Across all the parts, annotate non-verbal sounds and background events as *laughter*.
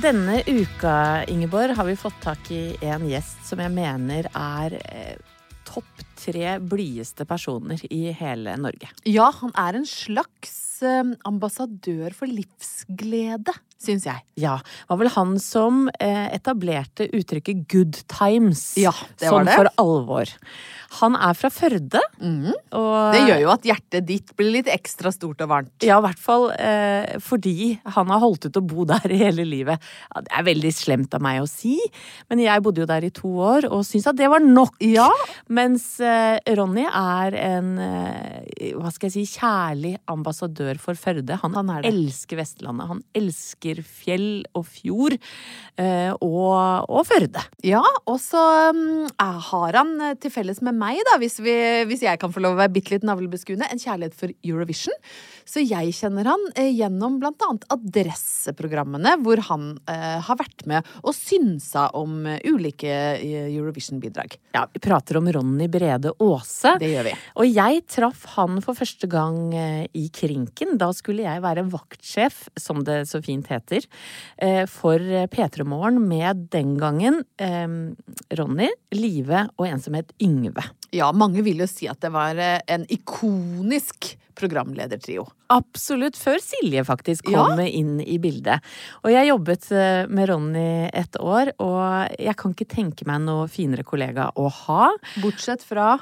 Denne uka, Ingeborg, har vi fått tak i en gjest som jeg mener er eh, topp tre blideste personer i hele Norge. Ja, han er en slags eh, ambassadør for livsglede, syns jeg. Ja, var vel han som eh, etablerte uttrykket 'good times' Ja, det var sånn det. for alvor. Han er fra Førde. og Det gjør jo at hjertet ditt blir litt ekstra stort og varmt. Ja, i hvert fall eh, fordi han har holdt ut å bo der hele livet. Ja, det er veldig slemt av meg å si, men jeg bodde jo der i to år og syntes at det var nok. Ja. Mens eh, Ronny er en eh, hva skal jeg si, kjærlig ambassadør for Førde. Han, Han er elsker Vestlandet. Han elsker fjell og fjord eh, og, og Førde. Ja, og så um, har han eh, til felles med meg, da, hvis, vi, hvis jeg kan få lov å være bitte litt navlebeskuende, en kjærlighet for Eurovision. Så jeg kjenner han eh, gjennom blant annet adresseprogrammene, hvor han eh, har vært med og synsa om eh, ulike eh, Eurovision-bidrag. Ja, vi prater om Ronny Brede Aase. Det gjør vi. Og jeg traff han for første gang eh, i Krinken. Da skulle jeg være vaktsjef, som det så fint heter, eh, for P3 Morgen med den gangen Ronny, Live og en som het Yngve. Ja, mange vil jo si at det var eh, en ikonisk programledertrio. Absolutt. Før Silje faktisk kom inn i bildet. Og jeg jobbet eh, med Ronny et år, og jeg kan ikke tenke meg noe finere kollega å ha. Bortsett fra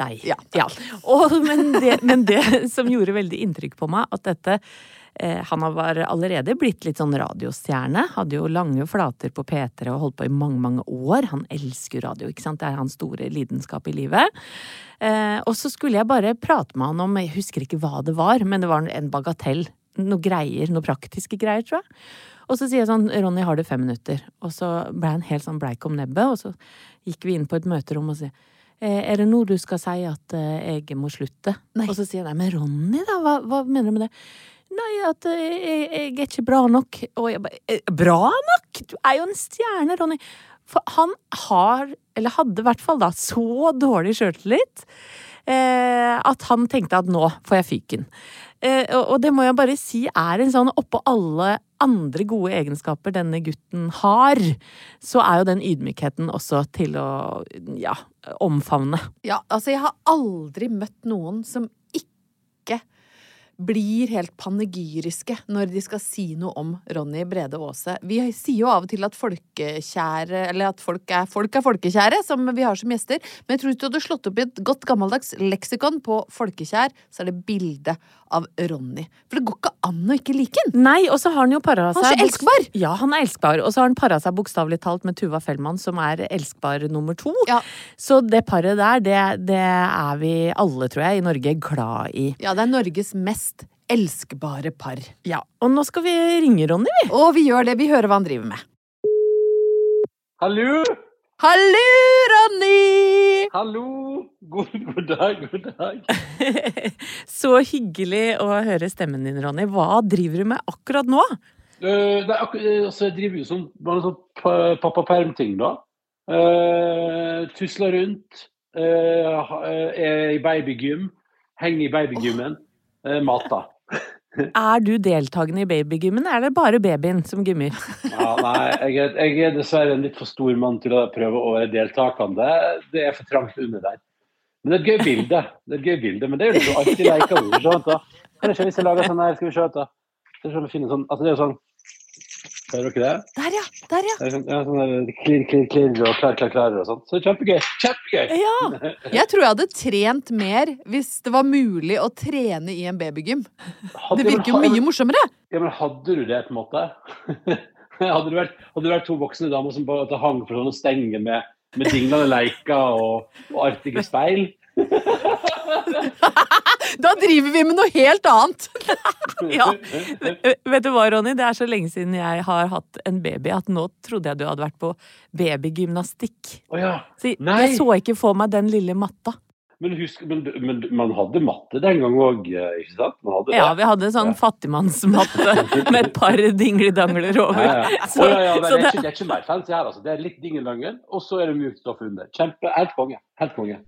deg. Ja, ja. Og, men, det, men det som gjorde veldig inntrykk på meg, at dette Han var allerede blitt litt sånn radiostjerne. Hadde jo lange flater på P3 og holdt på i mange, mange år. Han elsker radio, ikke sant. Det er hans store lidenskap i livet. Eh, og så skulle jeg bare prate med han om Jeg husker ikke hva det var, men det var en bagatell. Noe greier, noe praktiske greier, tror jeg. Og så sier jeg sånn, Ronny, har du fem minutter? Og så ble han helt sånn bleik om nebbet, og så gikk vi inn på et møterom og sier «Eh, er det nå du skal si at eh, jeg må slutte? Nei. Og så sier jeg nei, men Ronny, da? Hva, hva mener du med det? Nei, at eh, jeg, jeg er ikke bra nok. Og jeg bare «Eh, Bra nok? Du er jo en stjerne, Ronny. For han har, eller hadde i hvert fall da, så dårlig sjøltillit eh, at han tenkte at nå får jeg fyken. Eh, og, og det må jeg bare si er en sånn oppå alle andre gode egenskaper denne gutten har, så er jo den ydmykheten også til å ja, omfavne. Ja, altså jeg har aldri møtt noen som blir helt panegyriske når de skal si noe om Ronny Brede Aase. Vi sier jo av og til at folkekjære, eller at folk er, folk er folkekjære, som vi har som gjester. Men jeg tror hvis du hadde slått opp i et godt gammeldags leksikon på folkekjær, så er det bilde av Ronny. For det går ikke an å ikke like han. Nei, og så har han jo para seg Han er elskbar! Ja, han er elskbar. Og så har han para seg bokstavelig talt med Tuva Fellmann, som er elskbar nummer to. Ja. Så det paret der, det, det er vi alle, tror jeg, i Norge glad i. Ja, det er Norges mest elskbare par. Ja, Og nå skal vi ringe Ronny, vi. Og vi gjør det. Vi hører hva han driver med. Hallo! Hallo, Ronny! Hallo! God, god dag, god dag. *laughs* Så hyggelig å høre stemmen din, Ronny. Hva driver du med akkurat nå? Uh, det er akkur eh, altså, jeg driver jo sånn, bare sånn pappaperm-ting, da. Uh, tusler rundt. Uh, er i babygym. Henger i babygymmen. Uh, mater. Er du deltakende i babygymmen, eller er det bare babyen som gymmer? Ja, nei, jeg er, jeg er dessverre en litt for stor mann til å prøve å være deltakende. Det er for trangt under der. Men det er et gøy bilde. Det er et gøy bilde, men det er jo liksom alltid leker da? Kan jeg se hvis jeg lager sånn her, skal vi se vi finner sånn, altså det er jo sånn, Hører dere det? Der, ja! Der, ja! Sånn, ja, sånn der klirr, klirr, klirr og klar, klar, klar og sånn. Så kjempegøy. Kjempegøy! Ja, *laughs* Jeg tror jeg hadde trent mer hvis det var mulig å trene i en babygym. Hadde- Det virker jo men- mye morsommere. Ja, men hadde du det, på en måte? *laughs* hadde, du vært, hadde du vært to voksne damer som bare hang for å stenge med, med dinglende leker og, og artige speil? *laughs* Da driver vi med noe helt annet. *laughs* ja. Vet du hva, Ronny? Det er så lenge siden jeg har hatt en baby at nå trodde jeg du hadde vært på babygymnastikk. Oh, ja. Så jeg så ikke for meg den lille matta. Men, husk, men, men man hadde matte den gang òg, ikke sant? Man hadde det. Ja, vi hadde sånn Ja. fattigmannsmatte *laughs* med et par dingledangler over. Ja, ja. *laughs* Så- Å, ja, ja, men så det, er det- ikke, det er ikke mer fancy her, altså. Det er litt dingeldangel, og så er det mjukt stoff under. Kjempe, Helt konge. Helt konge.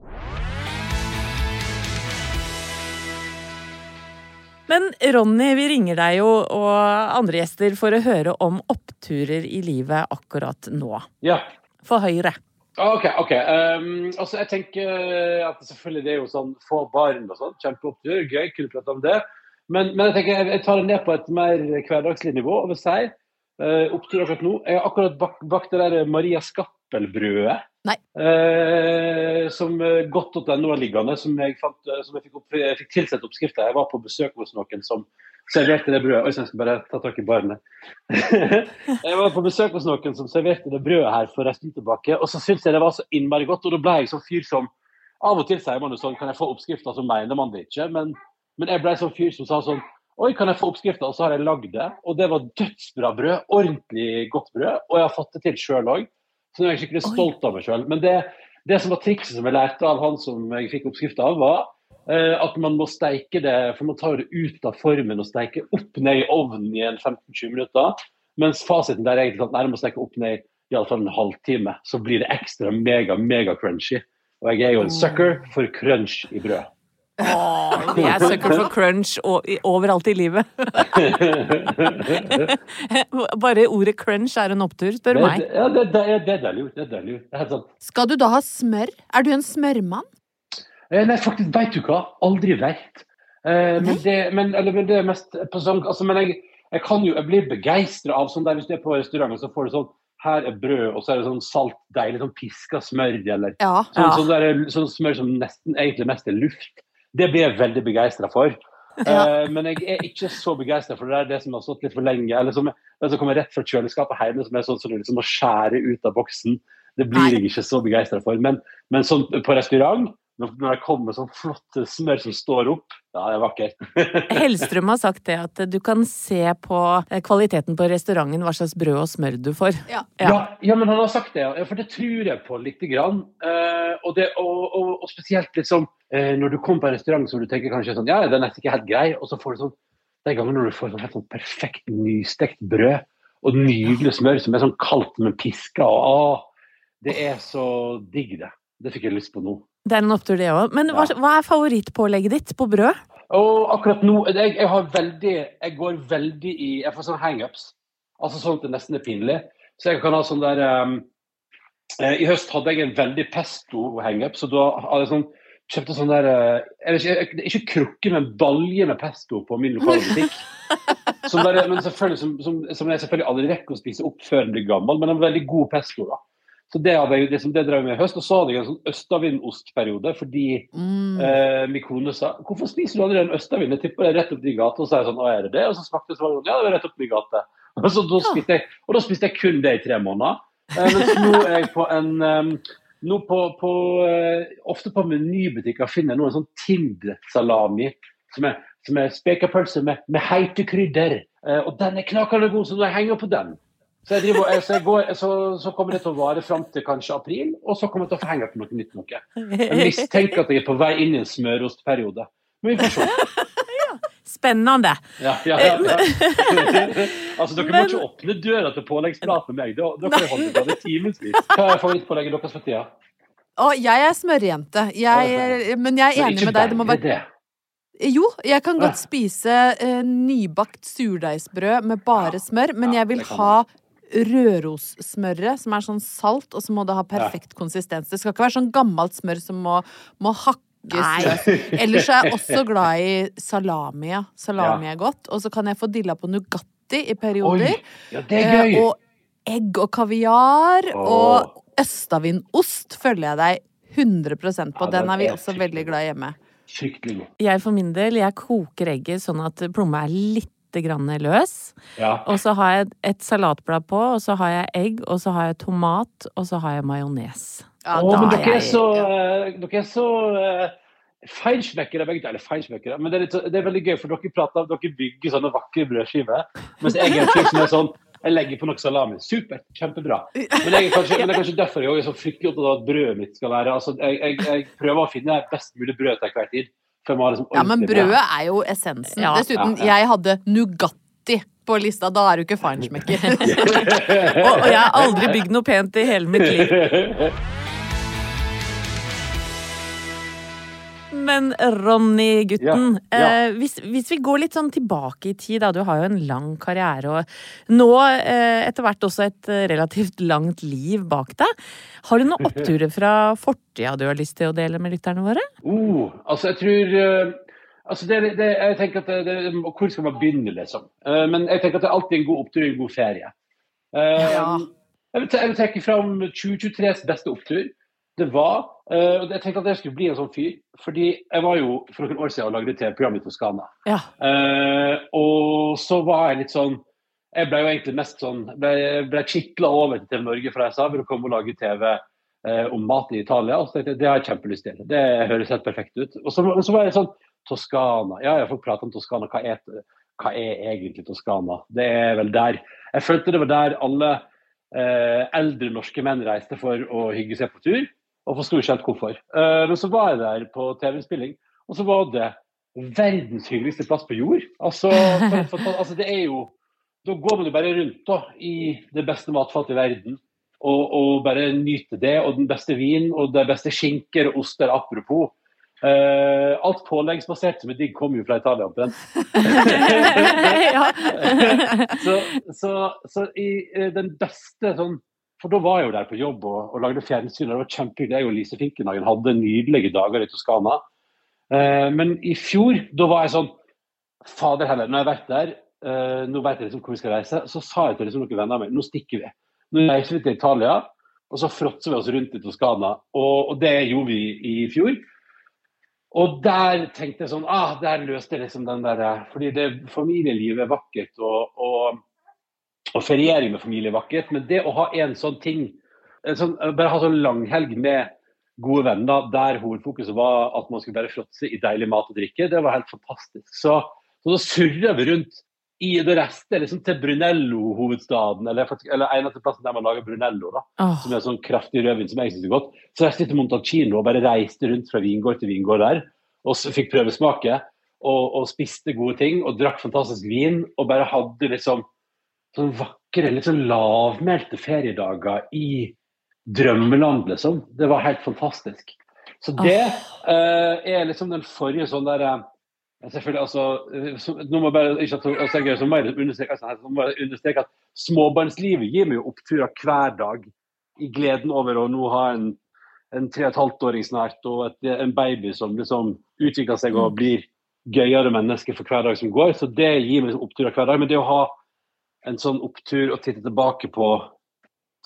Men Ronny, vi ringer deg jo og andre gjester for å høre om oppturer i livet akkurat nå. Ja. For Høyre. OK. ok. Um, altså, jeg tenker at selvfølgelig det er jo sånn få barn og sånn. Kjempeopptur. Gøy. Kunne prate om det. Men, men jeg tenker jeg, jeg tar det ned på et mer hverdagslig nivå og vil si uh, opptur akkurat nå. Jeg har akkurat bakt, bakt det der Maria Skappel-brødet. Eh, som uh, godt.no er liggende, som jeg, fant, eh, som jeg fikk, opp, jeg fikk tilsett oppskrifta. Jeg var på besøk hos noen som serverte det brødet. Oi, jeg skal bare ta tak i barnet. *laughs* jeg var på besøk hos noen som serverte det brødet her for en stund tilbake, og så syntes jeg det var så innmari godt. Og da ble jeg sånn fyr som Av og til sier man jo sånn Kan jeg få oppskrifta, så mener man det ikke. Men, men jeg ble sånn fyr som sa sånn Oi, kan jeg få oppskrifta? Og så har jeg lagd det. Og det var dødsbra brød. Ordentlig godt brød. Og jeg har fått det til sjøl òg. Så nå er jeg skikkelig stolt av meg sjøl. Men det, det som var trikset som jeg lærte av han som jeg fikk oppskrifta av, var eh, at man må steike det For man tar det ut av formen og steiker opp ned i ovnen i en 15-20 minutter. Mens fasiten der er egentlig sånn at nei, du må steike opp ned i alle fall en halvtime. Så blir det ekstra mega, mega crunchy. Og jeg er jo en sucker for crunch i brød. Åh, vi er sucker for crunch overalt i livet. *laughs* Bare ordet crunch er en opptur, spør du meg. ja, det, det, det er deilig. Det er deilig. Det er helt. Skal du da ha smør? Er du en smørmann? Eh, Nei, faktisk, veit du hva? Aldri veit. Eh, men, det, men, eller, det er mest på sånn altså, Men jeg, jeg kan jo Jeg blir begeistra av sånn der hvis du er på restaurant og så får du sånn Her er brød, og så er det sånn salt, deilig sånn piska smør, eller Ja. sånn, Ja. sånn, der, sånn smør som nesten egentlig mest er luft. Det blir jeg veldig begeistra for. *laughs* Eh, men jeg er ikke så begeistra for det der det som har stått litt for lenge, eller som, det som kommer rett fra kjøleskapet hjemme, som er sånn som du liksom må skjære ut av boksen. Det blir jeg ikke så begeistra for. Men, men sånn på restaurant, når det kommer sånn flotte smør som står opp, ja, det er vakkert. *laughs* Hellstrøm har sagt det at du kan se på eh, kvaliteten på restauranten hva slags brød og smør du får. Ja. Ja. Ja. ja, men han har sagt det, ja. for det tror jeg på lite grann. Eh, og, det, og, og, og spesielt liksom eh, når du kommer på en restaurant som du tenker kanskje sånn, ja, den er ikke helt grei, og så får du sånn den gangen når du får sånn helt sånn perfekt nystekt brød og nydelig smør som er sånn kaldt med piska, og å, det er så digg, det. Det fikk jeg lyst på nå. Det er en opptur, det òg. Men hva, hva er favorittpålegget ditt på brød? Og akkurat nå jeg, jeg, har veldig, jeg går veldig i Jeg får sånne hangups. Altså sånn at det nesten er pinlig. Så jeg kan ha sånn der um, I høst hadde jeg en veldig pesto hangup, så da hadde jeg sånn kjøpte sånn der eh, eller ikke, ikke krukke, men balje med pesto på min lokale butikk. Som der, men som, som, som, jeg selvfølgelig aldri rekker å spise opp før den blir gammel, men en veldig god pesto. da. Så Det hadde jeg, liksom, det drev jeg med i høst. Og så hadde jeg en sånn østavindostperiode fordi Mm. eh, min kone sa hvorfor spiser du aldri en østavind? Jeg tipper det er rett opp din gate. Og så er jeg sånn, å er det det? Og så smakte det sånn, ja det var rett opp din gate. Og, så, da spiste jeg, og da spiste jeg kun det i tre måneder. Eh, mens nå er jeg på en um, nå på, på, eh, Ofte på menybutikker finner jeg nå en sånn Tindret-salami som er, som er spekepølse med, med heite krydder. Eh, og den er knakende god, så nå henger jeg på den. Så, driver, eh, så, går, så, så kommer det til å vare fram til kanskje april, og så kommer jeg til å få henge på noe nytt noe. Jeg mistenker at jeg er på vei inn i en smørostperiode. Men vi får se. *laughs* Spennende. Ja, ja, ja, ja. *laughs* altså, dere må ikke åpne døra til påleggsprat med meg. Da, da kan jeg holde på det timevis. Hva er favorittpålegget deres for tida? Å, jeg er smørjente. Jeg, men jeg er enig med deg. Det må være det. Jo, jeg kan godt spise eh, nybakt surdeigsbrød med bare smør, men jeg vil ha rørossmøret, som er sånn salt, og så må det ha perfekt konsistens. Det skal ikke være sånn gammelt smør som må, må hakkes Nei. Ellers er jeg også glad i salami. Ja. Salami er godt. Og så kan jeg få dilla på Nugatti i Oi, perioder. ja, det er gøy! Eh, og egg og kaviar. Oh. Og østavindost følger jeg deg 100% på. Ja, Den den er vi er også veldig glad i hjemme. Fryktelig god. Jeg for min del, jeg koker egget sånn at plomma er litt grann løs. Ja. Og så har jeg et salatblad på, og så har jeg egg, og så har jeg tomat, og så har jeg majones. Ja, oh, men er dere er så, eh, dere er så uh, feinschmeckere begge to. Eller feinschmeckere, men det er, litt, det er veldig gøy, for dere prater, om dere bygger sånne vakre brødskiver. Mens jeg er en fyr som er sånn jeg legger på noe salami. Supert, kjempebra. *laughs* Men, jeg er kanskje, men det er kanskje derfor jeg er så fryktelig opptatt av at brødet mitt skal være altså, jeg, jeg, jeg prøver å finne best mulig brød til hver tid. Liksom Ja, men brødet er jo essensen. Ja. Dessuten, Ja, ja. jeg hadde Nugatti på lista. Da er du ikke feinschmecker. *laughs* *laughs* Og, og jeg har aldri bygd noe pent i hele mitt liv. *laughs* Men Ronny, gutten. Ja, ja. Eh, hvis, hvis vi går litt sånn tilbake i tid, da. Du har jo en lang karriere, og nå eh, etter hvert også et eh, relativt langt liv bak deg. Har du noen *laughs* oppturer fra fortida du har lyst til å dele med lytterne våre? Oh, altså jeg tror uh... altså det, det, jeg tenker at det, det, Hvor skal man begynne, liksom? Uh, men jeg tenker at det er alltid en god opptur i en god ferie. Uh, Ja. jeg, vil, jeg vil trekke fram 2023s beste opptur. Det var eh, og Jeg tenkte at jeg skulle bli en sånn fyr. Fordi jeg var jo for noen år siden og lagde TV-program i Toskana. Ja. Uh, og så var jeg litt sånn Jeg ble jo egentlig mest sånn ble, ble kitla over til TV Norge, for jeg sa vil komme og lage TV uh, om mat i Italia. Og så tenkte jeg det har jeg kjempelyst til. Det høres helt perfekt ut. Og så, og så var jeg sånn Toskana. Ja, jeg får prate om Toskana. Hva er, hva er egentlig Toskana? Det er vel der. Jeg følte det var der alle eh, eldre norske menn reiste for å hygge seg på tur. Og forsto ikke helt hvorfor. Men så var jeg der på TV-spilling, og så var det verdens hyggeligste plass på jord. Altså, for, for, altså det er jo Da går man jo bare rundt da, i det beste matfatet i verden. Og, og bare nyte det, og den beste vin og det beste skinker og oster. Apropos. Uh, alt påleggsbasert som er digg, kommer jo fra Italia. omtrent. *laughs* *laughs* så, så, så i eh, den beste sånn For da var jeg jo der på jobb og, og lagde fjernsyn. og Det var kjempehyggelig. Jeg og Lise Finkenhagen hadde nydelige dager i Toskana. Eh, men i fjor, da var jeg sånn Fader heller, jeg har vært der, eh, nå vet jeg liksom hvor vi skal reise, så sa jeg til liksom noen venner av meg nå stikker vi. Nå reiser vi til Italia, og så fråtser vi oss rundt i Toskana. Og, og det gjorde vi i fjor. Og der tenkte jeg sånn ah, Der løste jeg liksom den der Fordi det, familielivet er vakkert, og, og, og feriering med familie er vakkert. Men det å ha en sånn ting en sånn, Bare ha sånn langhelg med gode venner der hovedfokuset var at man skulle bare fråtse i deilig mat og drikke, det var helt fantastisk. Så, så da surrer vi rundt i det reiste liksom til Brunello-hovedstaden, eller, en eller eneste plassen der man lager Brunello. da oh. som er sånn kraftig rødvin som jeg syns er godt. Så jeg reiste til Montalcino og bare reiste rundt fra vingård til vingård der. Og så fikk prøvesmake og, og spiste gode ting og drakk fantastisk vin. Og bare hadde liksom sånn vakre, litt sånn lavmælte feriedager i drømmeland, liksom. Det var helt fantastisk. Så det eh, er liksom den forrige sånn der eh, Selvfølgelig, altså, eh, så, nå må jeg bare, ikke at, altså, jeg, så må jeg understreke, altså, så må jeg understreke at småbarnslivet gir meg jo oppturer hver dag. I gleden over å nå ha en, en tre og et halvt åring snart, og et, en baby som liksom utvikler seg og blir gøyere menneske for hver dag som går. Så det gir meg liksom oppturer hver dag. Men det å ha en sånn opptur å titte tilbake på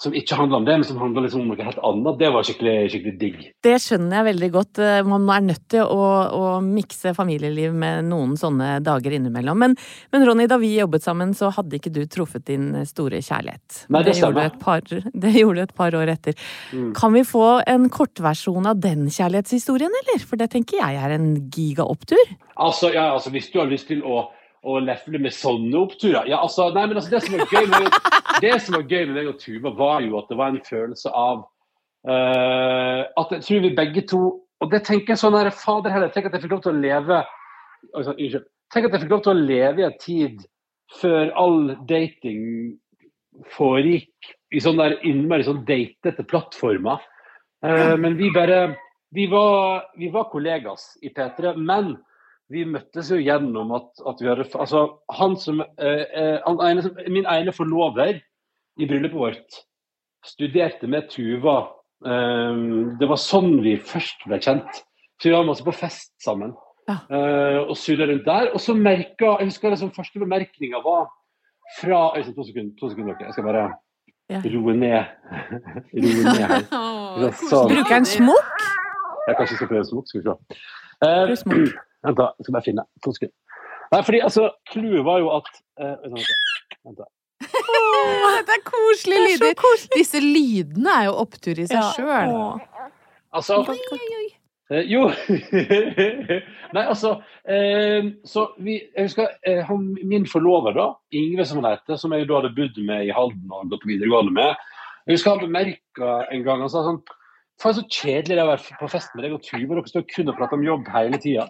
som ikke handler om det, men som handler liksom om noe helt annet, det var skikkelig, skikkelig digg. Det skjønner jeg veldig godt. Eh, Man er nødt til å, å mikse familieliv med noen sånne dager innimellom. Men, men Ronny, da vi jobbet sammen, så hadde ikke du truffet din store kjærlighet. Nei, det gjorde, du stemmer. et par, *laughs* det gjorde du et par år etter. Mm. Kan vi få en kortversjon av den kjærlighetshistorien, eller? For det tenker jeg er en gigaopptur. Altså, ja, altså, hvis du har lyst til å, å lefle med sånne oppturer ja, altså, nei, men altså, det, som var gøy med, det som var gøy med meg og Tuva, var jo at det var en følelse av uh, At jeg tror vi begge to Og det tenker jeg sånn her, fader heller, tenk at jeg fikk lov til å leve sånn, Unnskyld. Tenk at jeg fikk lov til å leve i en tid før all dating foregikk i sånn der innmari sånn datete plattformer. Uh, men vi bare vi var, vi var kollegas i P3, men vi møttes jo gjennom at, at vi hadde Altså, han som, eh, eh, han ene, Min ene forlover i bryllupet vårt studerte med Tuva. Eh, det var sånn vi først ble kjent. Så vi var masse på fest sammen. Ja. Eh, og surra rundt der. Og så merka Jeg husker liksom første bemerkninga var fra Øystein, to sekunder, to sekunder. Jeg skal bare Ja. roe ned. *laughs* roe ned her. *laughs* Er sånn. Bruker en smokk? Jeg kanskje skal prøve smokk, skal vi se. Eh. Vent, da. Jeg skal bare finne. To sekunder. Nei, fordi altså, Clouet var jo at eh, Vent, da. vent da. Dette er koselige Det er så lyder. koselig. Disse lydene er jo opptur i seg Ja. sjøl. Åh. Altså eh, Jo. *laughs* Nei, altså eh, Så vi Jeg husker eh, han, min forlover, da, Ingve som han heter, som jeg da hadde bodd med i Halden og gått på videregående med. Jeg husker han bemerka en gang Han sa sånn Faen, så kjedelig det er å være på fest med deg og Tuva. Dere står kun og prater om jobb hele tida.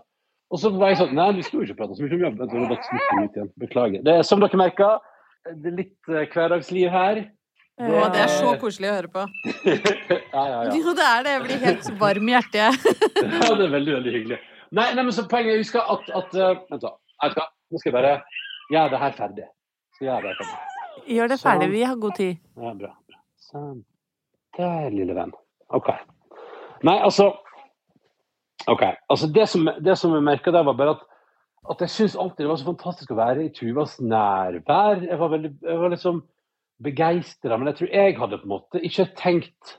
Og så var jeg sånn Nei, vi skal jo ikke prate så mye om jobb. Jeg bare datt ut igjen. Beklager. Det er som dere merker, det er litt eh, hverdagsliv her. Å, det er så koselig å høre på. *laughs* ja, ja, ja. Jo, det er det. Jeg blir helt varm i hjertet. *laughs* ja, det er veldig, veldig hyggelig. Nei, nei men så poenget jeg husker at, at uh, Vent, da. Du hva? Nå skal jeg bare gjøre det her ferdig. Skal gjøre det her ferdig. Gjør det ferdig, vi har god tid. Ja, bra. bra. Sånn. Der, lille venn. OK. Nei, altså OK. Altså, det som, det som jeg merka der, var bare at, at jeg syns alltid det var så fantastisk å være i Tuvas nærvær. Jeg var, veldig, jeg var liksom begeistra, men jeg tror jeg hadde på en måte ikke tenkt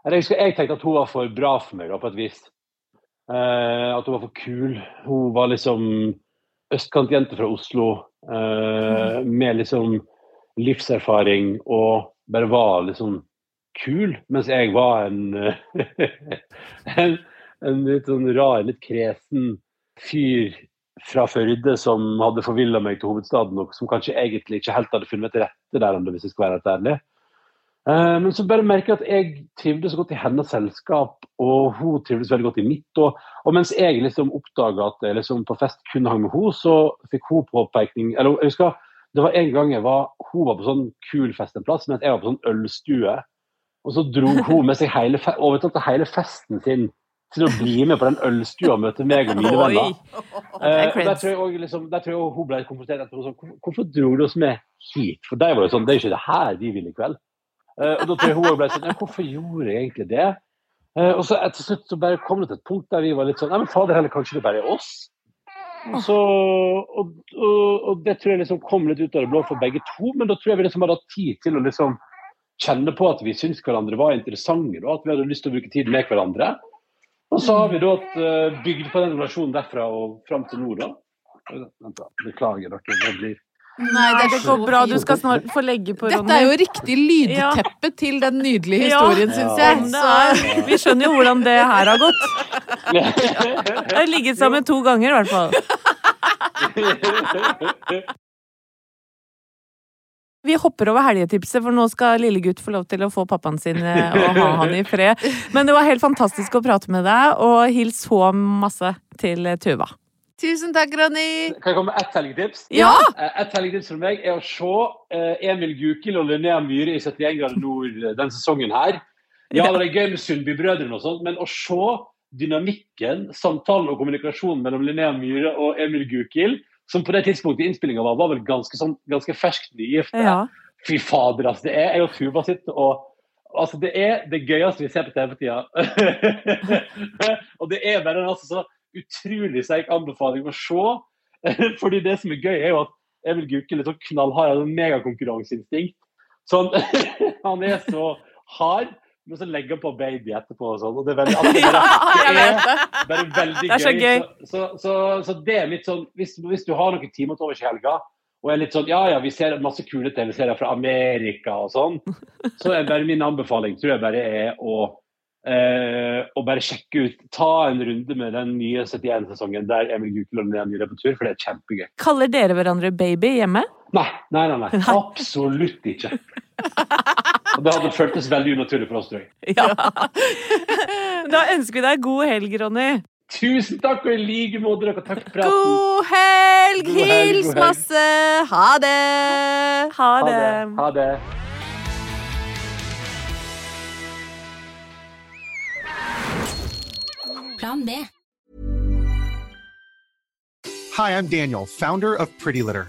eller Jeg jeg tenkte at hun var for bra for meg, da, på et vis. Eh, at hun var for kul. Hun var liksom østkantjente fra Oslo eh, med liksom livserfaring og bare var liksom kul, mens jeg var en, *laughs* en, en litt sånn rar, litt kresen fyr fra Førde som hadde forvilla meg til hovedstaden, og som kanskje egentlig ikke helt hadde funnet til rette der ennå, hvis jeg skal være helt ærlig. Eh, Men så bare merker jeg at jeg trivdes godt i hennes selskap, og hun trivdes veldig godt i mitt. Og, og mens jeg liksom oppdaga at jeg liksom på fest kun hang med henne, så fikk hun påpekning Eller jeg husker det var en gang jeg var, hun var på sånn kul fest en plass, mens jeg var på sånn ølstue. Og så dro hun med seg hele, overtalte hele festen sin til å bli med på den ølstua og møte meg og mine venner. Eh, der tror jeg også, liksom, der tror jeg også hun ble konfrontert etterpå. Sånn, hvorfor dro du oss med hit? For der var det sånn, det er jo ikke det her vi vil i kveld. Eh, og da tror jeg hun også ble sånn, ja, hvorfor gjorde jeg egentlig det? Eh, og så etter slutt så bare kom det til et punkt der vi var litt sånn, nei men fader heller, kanskje det bare er oss? Og, så, og, og, og det tror jeg liksom kom litt ut av det blå for begge to, men da tror jeg vi liksom hadde hatt tid til å liksom kjenne på at vi syntes hverandre var interessante, og at vi hadde lyst til å bruke tid med hverandre. Og så har vi da eh, bygd på den relasjonen derfra og fram til nå, da. Vent da, Beklager dere, det blir Nei, det, Det går bra, du skal snart få legge på, Ronny. Dette er jo riktig lydteppe til den nydelige Ja. historien, syns jeg. Så. er. Vi skjønner jo hvordan det her har gått. *laughs* Jeg har ligget sammen to ganger, i hvert fall. *laughs* Vi hopper over helgetipset, for nå skal lille gutt få lov til å få pappaen sin eh, og ha han i fred. Men det var helt fantastisk å prate med deg, og hils så masse til eh, Tuva. Tusen takk, Ronny. Kan jeg komme med ett helgetips? Ja! Eh, Et helgetips fra meg er å se Emil Gukild og Linnea Myhre i 71 grader nord den sesongen her. Ja, det er gøy med Sundby-brødrene og sånt, men å se dynamikken, samtalen og kommunikasjonen mellom Linnea Myhre og Emil Gukild, som på det tidspunktet innspillinga var, var vel ganske, sånn, ganske ferskt nygifte. Ja. Fy fader, altså. Det er jeg og Tuva sitter og Altså, det er det gøyeste vi ser på TV for tida. *laughs* og det er bare en altså, så utrolig sterk anbefaling å se. *laughs* Fordi det som er gøy, er jo at Emil Gukild er så knallhard, han har megakonkurranseinstinkt. Sånn, *laughs* han er så hard, men så legger han på baby etterpå og sånn. Og det er veldig, *laughs* altså, bare, det er bare veldig Det er så gøy. Så, så, så, så det er litt sånn, hvis, hvis du har noen timer til overs i helga, og er litt sånn Ja, ja, vi ser masse kule TV-serier fra Amerika og sånn. Så er bare min anbefaling tror jeg bare er å, eh, å bare sjekke ut Ta en runde med den nye 71-sesongen der Emil Gukeland er er på tur, for det er kjempegøy. Kaller dere hverandre baby hjemme? Nei, nei, nei. nei. Absolutt ikke. *laughs* Det hadde føltes veldig unaturlig for oss, tror jeg. *laughs* Ja. *laughs* Da ønsker vi deg god helg, Ronny. Tusen takk, og i like måte. Dere, takk for praten. God helg! God helg, Hils god helg. masse! Ha det! Ha det. Ha det. Plan B. Hi, I'm Daniel, founder of Pretty Litter.